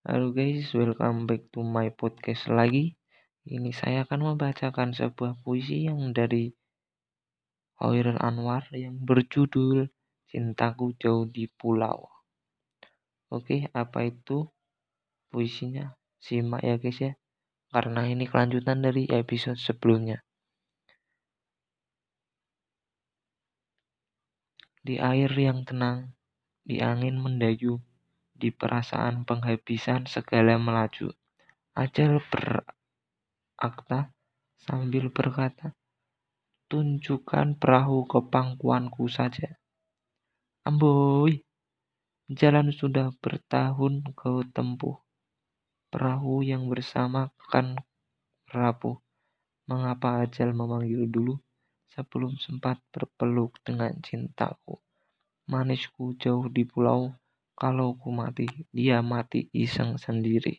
Halo guys, welcome back to my podcast lagi. Ini saya akan membacakan sebuah puisi yang dari Hoirul Anwar yang berjudul Cintaku Jauh di Pulau. Oke, apa itu puisinya? Simak ya guys ya. Karena ini kelanjutan dari episode sebelumnya. Di air yang tenang, di angin mendayu, di perasaan penghabisan segala melaju. Ajal berakta sambil berkata, tunjukkan perahu ke pangkuanku saja. Amboy, jalan sudah bertahun kau tempuh. Perahu yang bersama kan rapuh. Mengapa ajal memanggil dulu sebelum sempat berpeluk dengan cintaku? Manisku jauh di pulau kalau ku mati, dia mati iseng sendiri.